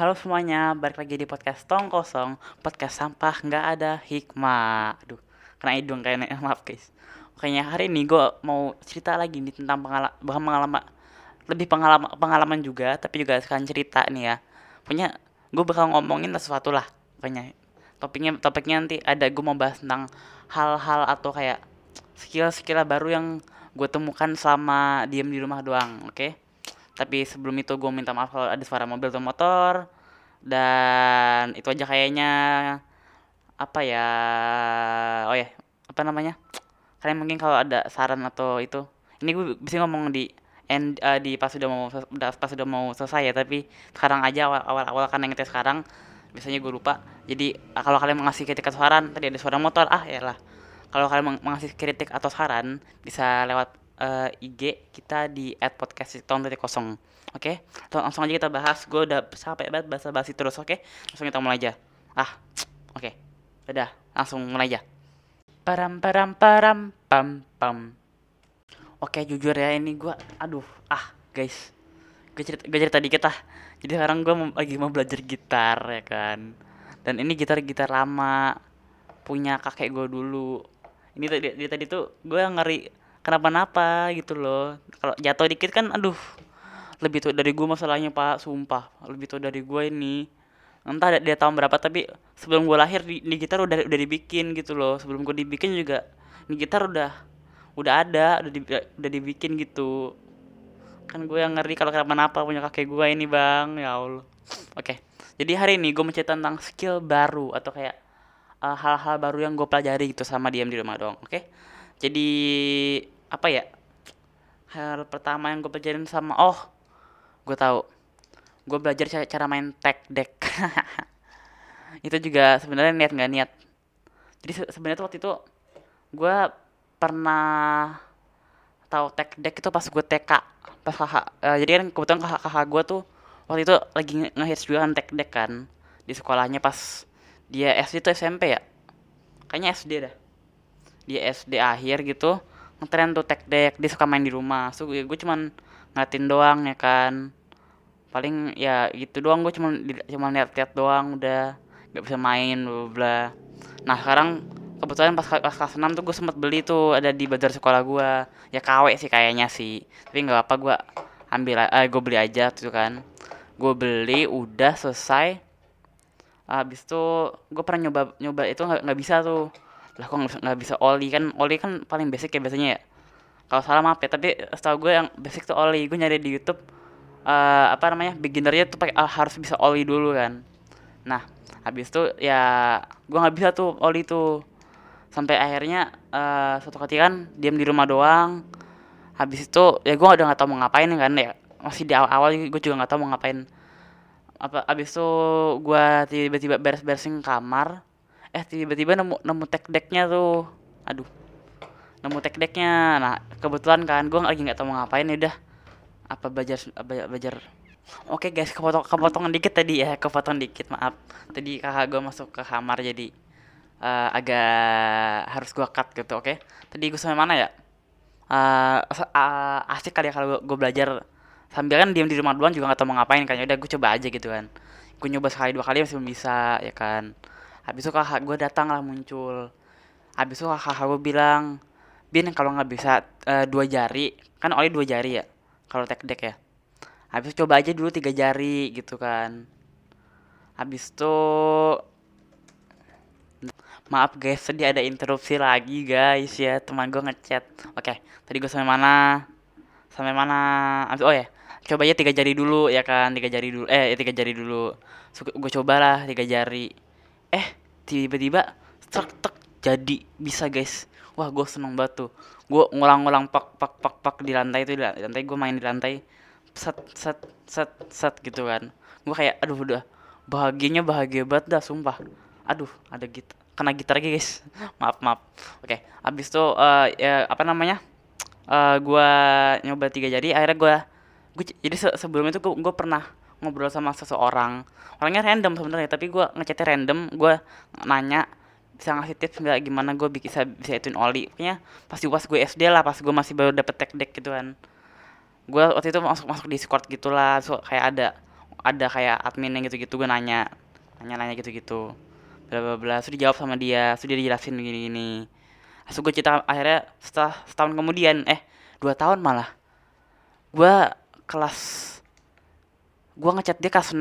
Halo semuanya, balik lagi di podcast Tong Kosong. Podcast sampah nggak ada hikmah. Aduh, kena hidung kayaknya, maaf guys. Kayaknya hari ini gue mau cerita lagi nih tentang pengalaman, pengalaman Lebih pengalaman, pengalaman juga, tapi juga sekarang cerita nih ya. Punya, gue bakal ngomongin sesuatu lah Pokoknya, topiknya, topiknya nanti ada gue mau bahas tentang hal-hal atau kayak skill-skill baru yang gue temukan selama diem di rumah doang, oke? Okay? Tapi sebelum itu gue minta maaf kalau ada suara mobil atau motor. Dan itu aja kayaknya. Apa ya? Oh ya apa namanya? Kalian mungkin kalau ada saran atau itu. Ini gue bisa ngomong di end uh, di pas sudah mau pas sudah mau selesai ya tapi sekarang aja awal awal, awal kan yang ngetes sekarang. Biasanya gue lupa. Jadi kalau kalian mengasih kritik atau saran tadi ada suara motor ah ya lah. Kalau kalian mengasih kritik atau saran bisa lewat uh, eh, IG kita di @podcast tahun dari kosong. Oke, okay? langsung aja kita bahas. Gue udah sampai banget bahasa basi terus. Oke, okay? langsung kita mulai aja. Ah, oke, okay. udah langsung mulai aja. Param param param pam pam. Oke, jujur ya ini gue, aduh, ah guys, gue cerita, gue cerita dikit ah. Jadi sekarang gue lagi mau belajar gitar ya kan. Dan ini gitar gitar lama punya kakek gue dulu. Ini tadi tadi tuh gue ngeri kenapa-napa gitu loh. Kalau jatuh dikit kan aduh lebih tua dari gue masalahnya pak. Sumpah lebih tua dari gue ini. Entah dia tahun berapa tapi sebelum gue lahir di, di gitar udah udah dibikin gitu loh. Sebelum gue dibikin juga di gitar udah udah ada udah di, udah dibikin gitu. Kan gue yang ngeri kalau kenapa-napa punya kakek gue ini bang. Ya allah. Oke. Jadi hari ini gue mencerita tentang skill baru atau kayak eh, hal-hal uh, baru yang gue pelajari gitu sama diam di rumah doang oke? okay? Jadi apa ya hal pertama yang gue pelajarin sama oh gue tahu. Gue belajar cara, cara main tag deck. Itu juga sebenarnya niat nggak niat. Jadi se sebenarnya waktu itu gue pernah tahu tag deck itu pas gue TK pas kakak uh, jadi kan kebetulan kakak kakak gue tuh waktu itu lagi ngehits juga kan tag deck kan di sekolahnya pas dia SD tuh SMP ya? Kayaknya SD dah di SD akhir gitu ngetren tuh tech deck dia suka main di rumah. So gue cuman ngeliatin doang ya kan. Paling ya gitu doang gue cuman cuma lihat-lihat doang udah nggak bisa main bla bla nah sekarang kebetulan pas pas kelas 6 tuh gue sempet beli tuh ada di bazar sekolah gue ya KW sih kayaknya sih tapi nggak apa gue ambil eh, gue beli aja tuh kan. Gue beli udah selesai. Habis tuh gue pernah nyoba nyoba itu nggak bisa tuh lah kok nggak bisa oli kan oli kan paling basic ya biasanya ya. Kalau salah maaf ya tapi setahu gue yang basic tuh oli. Gue nyari di YouTube uh, apa namanya beginnernya tuh pakai uh, harus bisa oli dulu kan. Nah habis itu ya gue nggak bisa tuh oli tuh. Sampai akhirnya uh, suatu ketika kan diam di rumah doang. Habis itu ya gue udah nggak tahu mau ngapain kan ya. Masih di awal-awal gue juga nggak tahu mau ngapain. Apa habis itu gue tiba-tiba beres-beresin kamar eh tiba-tiba nemu nemu tech decknya tuh. Aduh. Nemu tech decknya. Nah kebetulan kan gue lagi nggak tahu mau ngapain ya udah. Apa belajar belajar, belajar. oke guys kepotong kepotongan dikit tadi ya kepotong dikit maaf. Tadi kakak gue masuk ke kamar jadi uh, agak harus gue cut gitu oke? Tadi gue sampai mana ya? Uh, uh, asik kali ya kalau gue belajar. Sambil kan diam di rumah doang juga nggak tahu mau ngapain kan ya udah gue coba aja gitu kan. Gue nyoba sekali dua kali masih belum bisa ya kan habis itu kakak gue datang lah muncul. Habis itu kakak gue bilang bin kalau nggak bisa uh, dua jari kan oli dua jari ya kalau tek deck ya. Habis itu coba aja dulu tiga jari gitu kan. Habis itu maaf guys tadi ada interupsi lagi guys ya teman gue ngechat. Oke tadi gue sampai mana? Sampai mana? Habis oh ya coba aja tiga jari dulu ya kan tiga jari dulu eh tiga jari dulu. Gue cobalah tiga jari. Eh tiba-tiba tek tek jadi bisa guys. Wah gue seneng banget tuh. Gue ngulang-ngulang pak pak pak pak di lantai itu di lantai gue main di lantai. Set set set set gitu kan. Gue kayak aduh udah. Bahagianya bahagia banget dah sumpah. Aduh ada gitar kena gitar lagi guys. Maaf maaf. Oke abis itu uh, ya apa namanya? Uh, eh, gue nyoba tiga jadi akhirnya gue gue jadi se sebelumnya tuh gue pernah ngobrol sama seseorang. Orangnya random sebenarnya tapi gue ngechatnya random gue nanya bisa ngasih tips nggak gimana gue bisa bisa ituin oli. Pokoknya pasti pas gue SD lah pas gue masih baru dapet tech deck gitu kan. Gue waktu itu masuk masuk discord gitulah so kayak ada ada kayak adminnya gitu-gitu gue nanya nanya-nanya gitu-gitu. Bla bla bla sudah dijawab sama dia sudah dijelasin gini-gini. Lalu gue cerita akhirnya setelah setahun kemudian eh dua tahun malah gue kelas gue ngechat dia kelas 6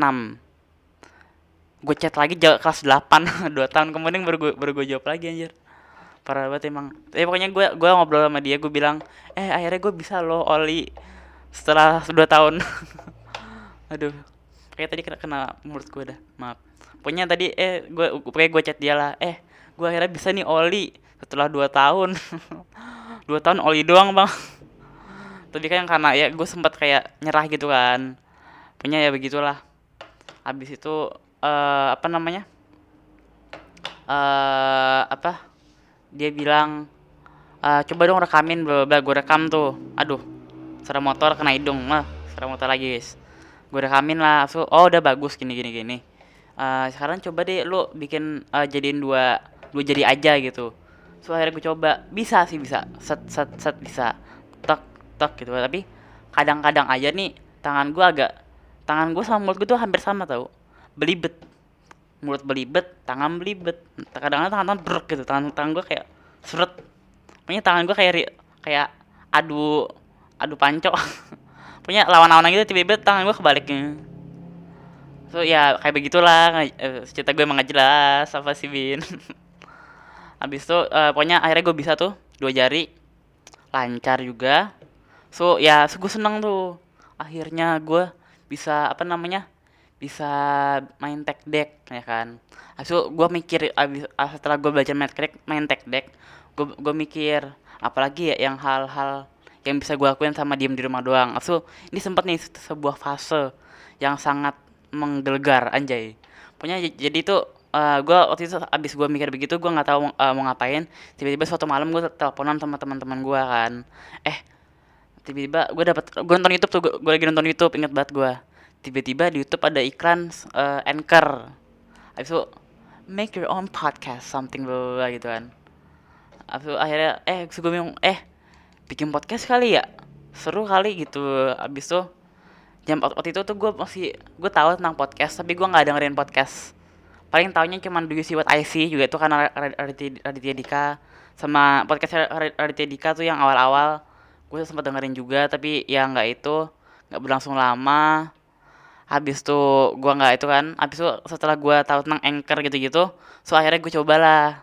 gue chat lagi kelas 8 dua tahun kemudian baru gue baru gue jawab lagi anjir. Parah banget emang. Tapi pokoknya gue gue ngobrol sama dia gue bilang eh akhirnya gue bisa loh oli. Setelah dua tahun. Aduh. Kayak tadi kena kena mulut gue dah maaf. Pokoknya tadi eh gue pokoknya gue chat dia lah eh gue akhirnya bisa nih oli. Setelah dua tahun. Dua tahun oli doang bang. Tapi kan karena ya gue sempat kayak nyerah gitu kan punya ya begitulah. Habis itu uh, apa namanya? Uh, apa? Dia bilang uh, coba dong rekamin bla gue rekam tuh. Aduh serem motor kena hidung. Mah serem motor lagi guys. Gue rekamin lah. So, oh udah bagus gini gini gini. Uh, sekarang coba deh lu bikin uh, jadiin dua dua jadi aja gitu. So akhirnya gue coba. Bisa sih bisa. Set set set bisa. Tek tek gitu. Tapi kadang-kadang aja nih tangan gue agak tangan gue sama mulut gue tuh hampir sama tau. Belibet. Mulut belibet tangan belibet. Kadang-kadang tangan tangan brek gitu tangan tangan gue kayak seret. Punya tangan gue kayak kayak adu adu panco. Punya lawan-lawan gitu tiba-tiba tangan gue kebaliknya so ya kayak begitulah. Eh, cerita gue emang gak jelas apa sih bin? Habis itu uh, pokoknya akhirnya gue bisa tuh dua jari. Lancar juga. So ya so, gue seneng tuh. Akhirnya gue bisa apa namanya bisa main tech deck ya kan. Itu gue mikir abis, ah, setelah gue belajar main tech deck main tech deck gue gue mikir apalagi ya yang hal-hal yang bisa gue lakuin sama diem di rumah doang. Itu ini sempat nih sebuah fase yang sangat menggelegar anjay. Pokoknya jadi tuh uh, eh, gue waktu itu abis gue mikir begitu gue nggak tahu uh, mau ngapain tiba-tiba suatu malam gue teleponan sama teman-teman gue kan. Eh tiba-tiba gue dapat gue nonton YouTube tuh gue lagi nonton YouTube inget banget gue tiba-tiba di YouTube ada iklan uh, anchor. Abis itu make your own podcast something bla bla gitu kan. Abis itu akhirnya eh gue bingung eh bikin podcast kali ya? Seru kali gitu. Abis itu jam waktu itu tuh gue masih gue tahu tentang podcast tapi gue nggak dengerin podcast. Paling tahunya cuma Do You See What I See juga itu karena Raditya Dika sama podcast Raditya Dika tuh yang awal-awal gue sempat dengerin juga tapi ya nggak itu nggak berlangsung lama. Habis tuh gue nggak itu kan habis tuh setelah gue tahu tentang anchor gitu-gitu so akhirnya gue cobalah.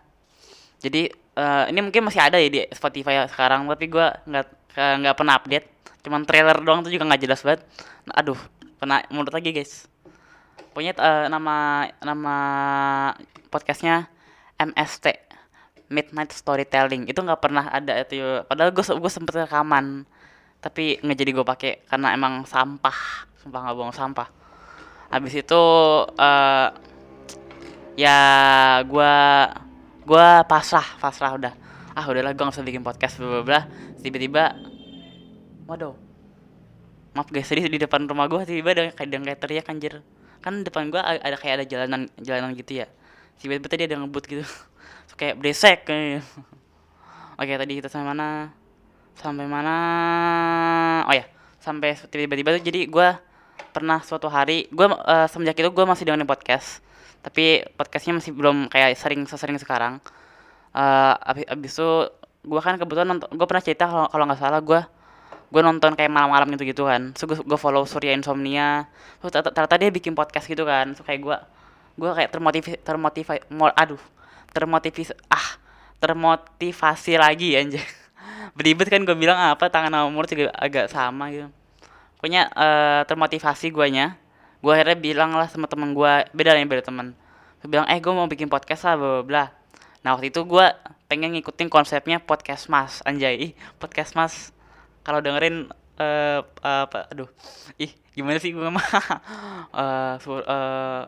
Jadi uh, ini mungkin masih ada ya di Spotify sekarang tapi gue nggak nggak pernah update. Cuman trailer doang tuh juga nggak jelas banget. Nah, aduh pernah menurut lagi guys. Punya uh, nama nama podcastnya MST Midnight Storytelling. Itu nggak pernah ada itu padahal gue gue sempet rekaman tapi nggak jadi gue pakai karena emang sampah. Sumpah nggak bohong sampah. Habis itu uh, ya gue gue pasrah pasrah udah. Ah udahlah gue nggak usah bikin podcast bla bla tiba-tiba waduh. Maaf guys tadi di depan rumah gue tiba-tiba ada kayak kayak teriak anjir. Kan depan gua ada kayak ada jalanan jalanan gitu ya. Tiba-tiba tadi ada ngebut gitu kayak bresek kayak oke tadi kita sampai mana? Sampai mana? Oh ya. Sampai tiba-tiba tuh jadi gua pernah suatu hari gua uh, semenjak itu gua masih dengerin podcast. Tapi podcastnya masih belum kayak sering sesering sekarang. Uh, abis, abis itu gua kan kebetulan nonton gua pernah cerita kalau nggak salah gua gue nonton kayak malam-malam gitu gitu kan. So gue, gue follow Surya Insomnia. So ternyata dia bikin podcast gitu kan. So kayak gue gue kayak termotivasi termotivasi aduh termotivasi ah termotivasi lagi anjir. Beribet kan gue bilang apa tangan sama mulut juga agak sama gitu. Pokoknya uh, termotivasi guanya. Gue akhirnya bilang lah sama temen gue beda nih beda temen. Gue bilang eh gue mau bikin podcast lah bla bla nah waktu itu gue pengen ngikutin konsepnya podcast mas anjay. Podcast mas kalau dengerin uh, uh, apa aduh. Ih gimana sih gue mah? Uh, uh,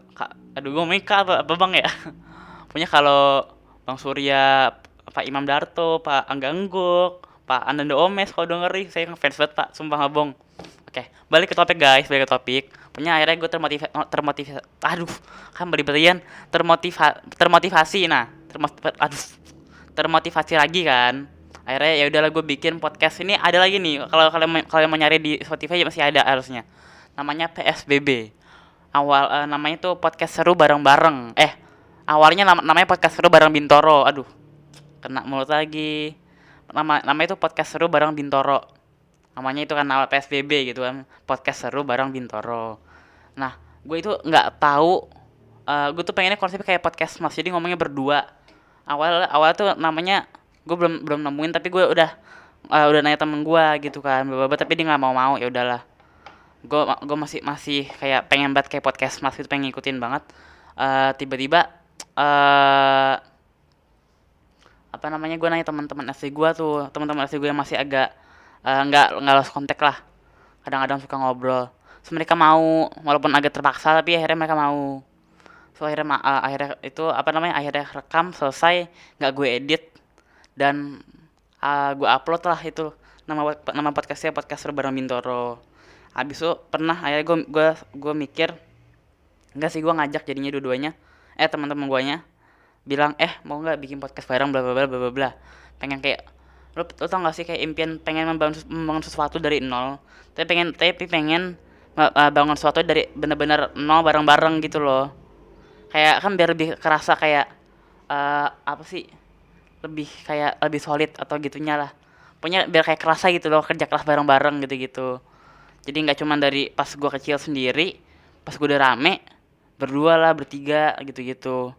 aduh gue Mika apa, apa bang ya punya kalau bang Surya Pak Imam Darto Pak Angga Engguk Pak Ananda Omes kalau dengerin saya ngefans banget Pak. Sumpah ngabong. Oke balik ke topik guys. Balik ke topik. Punya akhirnya gue termotivasi termotivasi aduh kan beribadian termotiva termotivasi nah. Termotivasi aduh termotivasi lagi kan. Akhirnya ya udahlah gue bikin podcast ini. Ada lagi nih kalau kalian kalian mau nyari di Spotify ya masih ada harusnya. Namanya PSBB awal uh, namanya tuh podcast seru bareng-bareng. Eh awalnya nam namanya podcast seru bareng Bintoro. Aduh kena mulut lagi. Nama namanya itu podcast seru bareng Bintoro. Namanya itu kan awal PSBB gitu kan. Podcast seru bareng Bintoro. Nah gue itu nggak tahu uh, gue tuh pengennya konsep kayak podcast mas. Jadi ngomongnya berdua. Awal awal tuh namanya gue belum belum nemuin tapi gue udah uh, udah nanya temen gue gitu kan. Bapak tapi dia nggak mau mau ya udahlah. Gue gue masih masih kayak pengen banget kayak podcast mas itu pengen ngikutin banget. Uh, tiba-tiba uh, apa namanya gue nanya teman-teman SD gue tuh teman-teman SD gue yang masih agak nggak uh, nggak lost kontak lah. Kadang-kadang suka ngobrol. So, mereka mau walaupun agak terpaksa tapi akhirnya mereka mau. So akhirnya uh, akhirnya itu apa namanya akhirnya rekam selesai nggak gue edit dan uh, gue upload lah itu nama nama podcastnya podcast bareng Bintoro. Habis itu pernah akhirnya gue gue gue mikir enggak sih gue ngajak jadinya dua-duanya eh teman-teman gue nya bilang eh mau nggak bikin podcast bareng bla bla bla bla bla pengen kayak lo, lo tau gak sih kayak impian pengen membangun, membangun sesuatu dari nol tapi pengen tapi pengen uh, bangun sesuatu dari bener-bener nol bareng-bareng gitu loh. Kayak kan biar lebih kerasa kayak uh, apa sih lebih kayak lebih solid atau gitunya lah. Pokoknya biar kayak kerasa gitu loh kerja keras bareng-bareng gitu-gitu. Jadi nggak cuma dari pas gue kecil sendiri pas gue udah rame berdua lah bertiga gitu-gitu.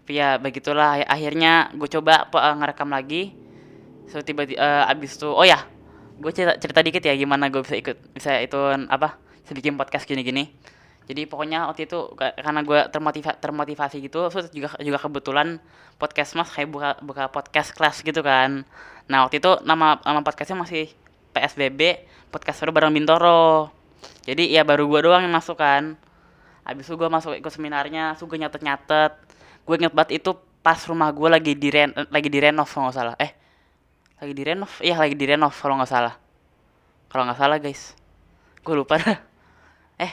Tapi ya begitulah. Akhirnya gue coba uh, ngerekam lagi. So tiba-tiba uh, abis tuh oh ya gue cerita, cerita dikit ya gimana gue bisa ikut bisa itu apa bisa bikin podcast gini-gini. Jadi pokoknya waktu itu karena gue termotiva termotivasi gitu so juga juga kebetulan podcast mas kayak buka buka podcast kelas gitu kan. Nah waktu itu nama nama podcastnya masih PSBB podcast baru bareng Bintoro. Jadi ya baru gue doang yang masuk kan habis itu gue masuk ikut seminarnya so gue nyatet nyatet gue inget banget itu pas rumah gue lagi di ren lagi di renov kalau nggak salah. Eh lagi di renov iya lagi di renov kalau nggak salah. Kalau nggak salah guys. Gue lupa dah. Eh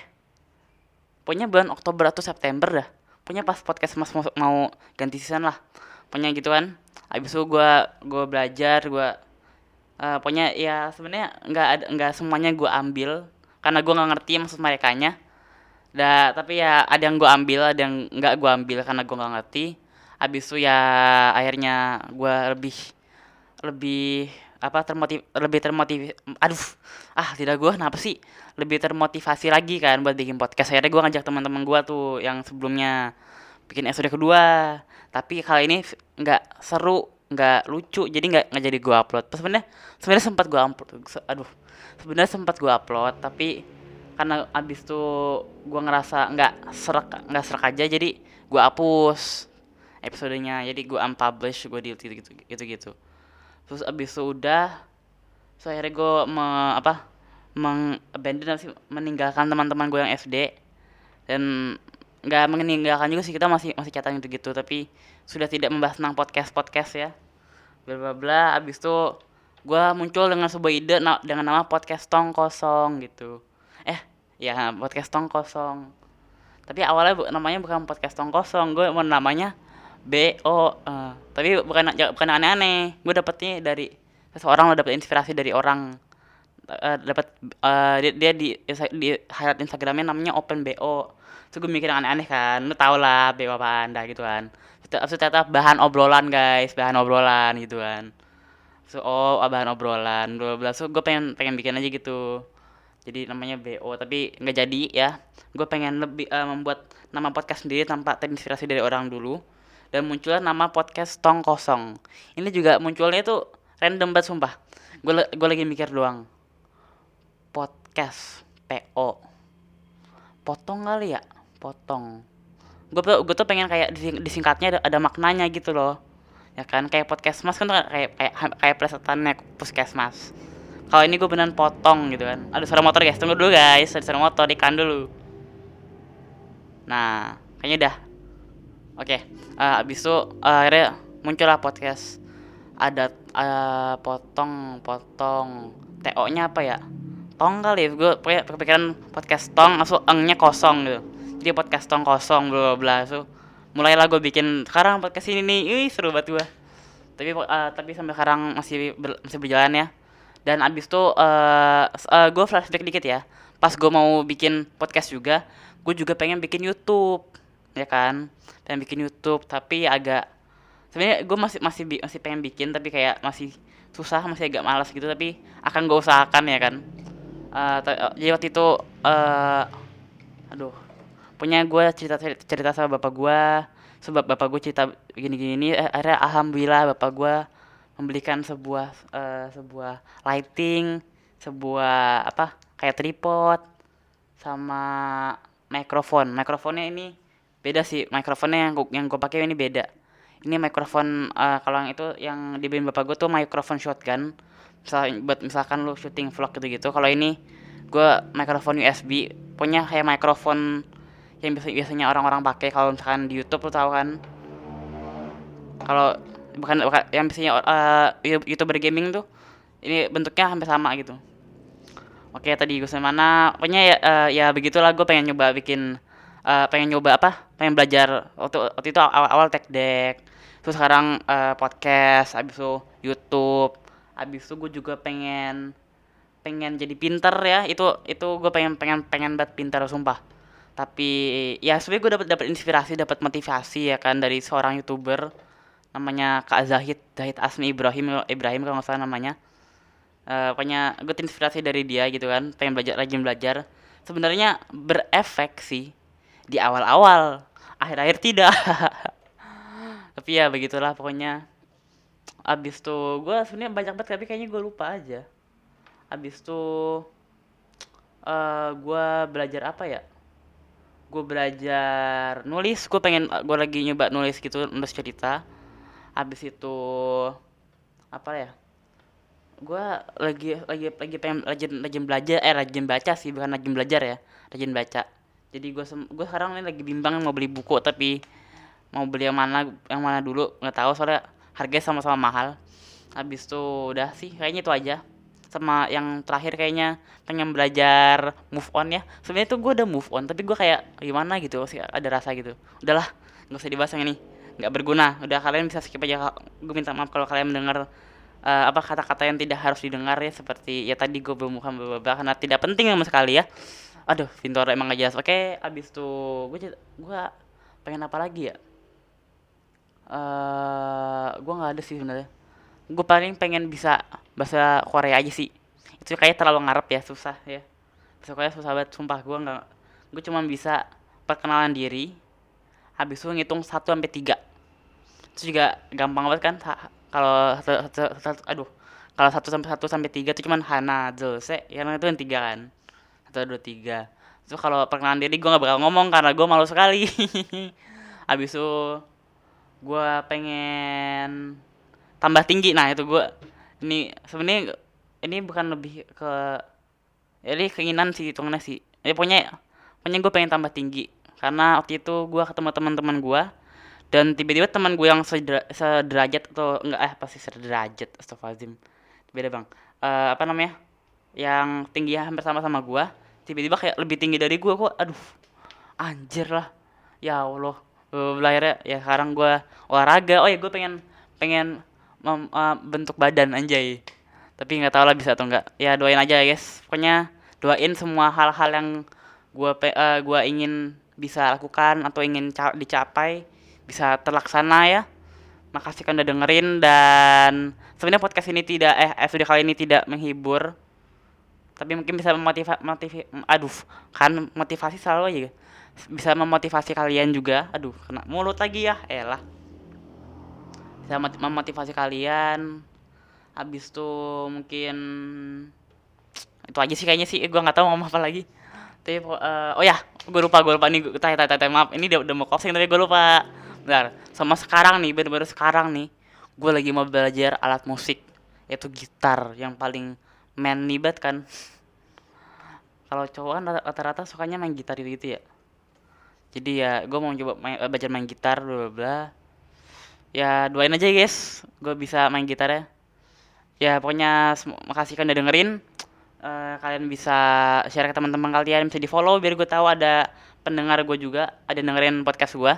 pokoknya bulan Oktober atau September dah. Pokoknya pas podcast mas mau, ganti season lah. Pokoknya gitu kan. Habis itu gue gue belajar gue uh, pokoknya ya sebenarnya nggak nggak semuanya gue ambil. Karena gue nggak ngerti maksud mereka nya dah tapi ya ada yang gue ambil ada yang nggak gue ambil karena gue nggak ngerti. Habis itu ya akhirnya gue lebih lebih apa termotiv lebih termotiv aduh ah tidak gue kenapa sih? Lebih termotivasi lagi kan buat bikin podcast. Akhirnya gue ngajak teman-teman gue tuh yang sebelumnya bikin episode kedua. Tapi kali ini nggak seru nggak lucu jadi nggak nggak jadi gue upload. Sebenarnya sebenarnya sempat gue upload aduh sebenarnya sempat gue upload tapi karena abis tuh gue ngerasa nggak serak nggak serak aja jadi gue hapus episodenya jadi gue unpublish gue delete gitu gitu gitu gitu. Terus abis itu udah so akhirnya gue me, apa mengabandon sih meninggalkan teman-teman gue yang FD dan nggak meninggalkan juga sih kita masih masih catatan gitu gitu. Tapi sudah tidak membahas tentang podcast podcast ya. Bla bla bla. Abis itu gue muncul dengan sebuah ide na dengan nama podcast tong kosong gitu ya podcast tong kosong. Tapi awalnya bu namanya bukan podcast tong kosong gue mau namanya B O uh, tapi bukan bukan aneh-aneh. Gue dapetnya dari seseorang lo dapet inspirasi dari orang. Uh, dapat uh, dia, dia di di highlight Instagramnya namanya Open BO terus gue mikir aneh-aneh kan lu tau lah BO apa anda gitu kan. Ternyata bahan obrolan guys bahan obrolan gitu kan. So oh bahan obrolan dua belas. So gue pengen pengen bikin aja gitu jadi namanya BO tapi nggak jadi ya. Gue pengen lebih uh, membuat nama podcast sendiri tanpa terinspirasi dari orang dulu. Dan munculnya nama podcast tong kosong. Ini juga munculnya tuh random banget sumpah. Gue gue lagi mikir doang. Podcast PO potong kali ya? Potong. Gue tuh gue tuh pengen kayak disingkatnya ada, ada maknanya gitu loh. Ya kan? Kayak podcast mas kan kayak kayak kayak plesetannya puskesmas kalau ini gue beneran potong gitu kan. Ada suara motor guys tunggu dulu guys ada suara motor ikan dulu. Nah kayaknya udah. Oke okay. uh, abis itu uh, akhirnya muncullah podcast. Ada uh, potong potong. To nya apa ya? Tong kali ya gue kepikiran podcast tong langsung engnya kosong gitu. Jadi podcast tong kosong bla bla so mulailah gue bikin sekarang podcast ini nih. Ih seru banget gue tapi uh, tapi sampai sekarang masih ber, masih berjalan ya dan abis itu uh, uh, gue flashback dikit ya. Pas gue mau bikin podcast juga gue juga pengen bikin YouTube ya kan? Pengen bikin YouTube tapi agak sebenarnya gue masih masih masih pengen bikin tapi kayak masih susah masih agak malas gitu tapi akan gue usahakan ya kan? Uh, jadi waktu itu uh, aduh punya gue cerita cerita sama bapak gue sebab bapak gue cerita gini gini eh, akhirnya alhamdulillah bapak gue membelikan sebuah uh, sebuah lighting sebuah apa kayak tripod sama mikrofon mikrofonnya ini beda sih. Mikrofonnya yang gua, yang gue pakai ini beda. Ini mikrofon uh, kalau yang itu yang dibeliin bapak gue tuh mikrofon shotgun. Misal buat misalkan lu syuting vlog gitu gitu kalau ini gue mikrofon USB punya kayak mikrofon yang biasa biasanya orang-orang pakai. Kalau misalkan di YouTube lu tahu kan? Kalau bukan, bukan yang biasanya uh, youtuber gaming tuh ini bentuknya hampir sama gitu. Oke tadi gue mana. Pokoknya ya uh, ya begitulah gue pengen nyoba bikin uh, pengen nyoba apa? Pengen belajar waktu waktu itu awal awal tech deck. Terus sekarang uh, podcast abis itu YouTube. Abis itu gue juga pengen pengen jadi pinter ya. Itu itu gue pengen pengen pengen banget pinter sumpah. Tapi ya sebenarnya gue dapat dapat inspirasi dapat motivasi ya kan dari seorang youtuber namanya Kak Zahid Zahid Asmi Ibrahim Ibrahim kalau nggak salah namanya. Uh, pokoknya gue inspirasi dari dia gitu kan pengen belajar rajin belajar. Sebenarnya berefek sih di awal-awal akhir-akhir tidak. Tapi ya begitulah pokoknya. Abis tuh gue sebenarnya banyak banget tapi kayaknya gue lupa aja. Abis tuh uh, gue belajar apa ya? Gue belajar nulis gue pengen gue lagi nyoba nulis gitu nulis cerita abis itu apa ya gue lagi lagi lagi pengen rajin rajin belajar eh rajin baca sih bukan rajin belajar ya rajin baca. Jadi gue gue sekarang ini lagi bimbang mau beli buku tapi mau beli yang mana yang mana dulu nggak tahu soalnya harganya sama-sama mahal. Habis tuh udah sih kayaknya itu aja. Sama yang terakhir kayaknya pengen belajar move on ya. Sebenarnya tuh gue udah move on tapi gue kayak gimana gitu sih ada rasa gitu. Udahlah nggak usah dibahas yang ini nggak berguna. Udah kalian bisa skip aja. Gue minta maaf kalau kalian mendengar uh, apa kata-kata yang tidak harus didengar ya. Seperti ya tadi gue belum beberapa karena tidak penting sama sekali ya. Aduh Vintor emang gak jelas. Oke abis tuh gue gue pengen apa lagi ya? Uh, gue nggak ada sih sebenarnya. Gue paling pengen bisa bahasa Korea aja sih. Itu kayak terlalu ngarep ya susah ya. Bahasa Korea susah banget sumpah. Gue nggak gue cuma bisa perkenalan diri habis itu ngitung satu sampai tiga. Itu juga gampang banget kan kalau aduh kalau satu sampai satu sampai tiga itu cuman Hana Jose karena itu yang tiga kan. Satu dua tiga. Itu kalau perkenalan diri gue gak bakal ngomong karena gue malu sekali. Abis itu gue pengen tambah tinggi. Nah itu gue ini sebenarnya ini bukan lebih ke ini keinginan sih hitungannya sih. Ya pokoknya pokoknya gue pengen tambah tinggi karena waktu itu gue ketemu teman-teman gue dan tiba-tiba teman gue yang sedera, sederajat atau enggak eh pasti sederajat? Astagfirullahaladzim. Beda bang. Uh, apa namanya? Yang tinggi hampir sama sama gue tiba-tiba kayak lebih tinggi dari gue kok aduh anjir lah. Ya allah. Belajarnya ya sekarang gue olahraga. Oh ya gue pengen pengen mem, uh, bentuk badan anjay. Tapi nggak tahu lah bisa atau enggak ya doain aja ya guys. Pokoknya doain semua hal-hal yang gue uh, gua ingin bisa lakukan atau ingin dicapai bisa terlaksana ya. Makasih kan udah dengerin dan sebenarnya podcast ini tidak eh episode kali ini tidak menghibur. Tapi mungkin bisa memotivasi motivi, aduh kan motivasi selalu aja bisa memotivasi kalian juga. Aduh kena mulut lagi ya. Elah. Bisa memotivasi kalian. Habis tuh mungkin itu aja sih kayaknya sih. Gue nggak tahu ngomong apa lagi tapi uh, oh ya gue lupa gue lupa. Nih gue tanya tanya maaf. Ini udah, mau closing tapi gue lupa. Bentar sama sekarang nih baru-baru sekarang nih gue lagi mau belajar alat musik yaitu gitar yang paling banget kan. Kalau cowok kan rata-rata sukanya main gitar gitu, gitu ya. Jadi ya gue mau coba main, eh, belajar main gitar bla bla ya doain aja guys gue bisa main gitar ya ya pokoknya makasih kan udah dengerin uh, kalian bisa share ke teman-teman kalian bisa di follow biar gue tahu ada pendengar gue juga ada dengerin podcast gue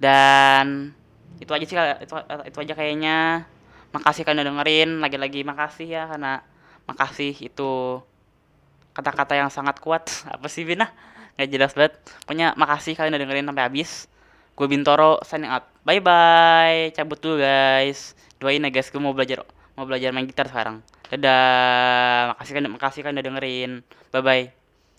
dan itu aja sih itu, itu aja kayaknya. Makasih kan udah dengerin. Lagi-lagi makasih ya karena makasih itu kata-kata yang sangat kuat. Apa sih Bina? Nggak jelas banget. Pokoknya makasih kalian udah dengerin sampai habis. Gue Bintoro signing out. Bye bye cabut dulu guys. Doain ya guys. Gue mau belajar mau belajar main gitar sekarang dadah. Makasih kan makasih kan udah dengerin. Bye bye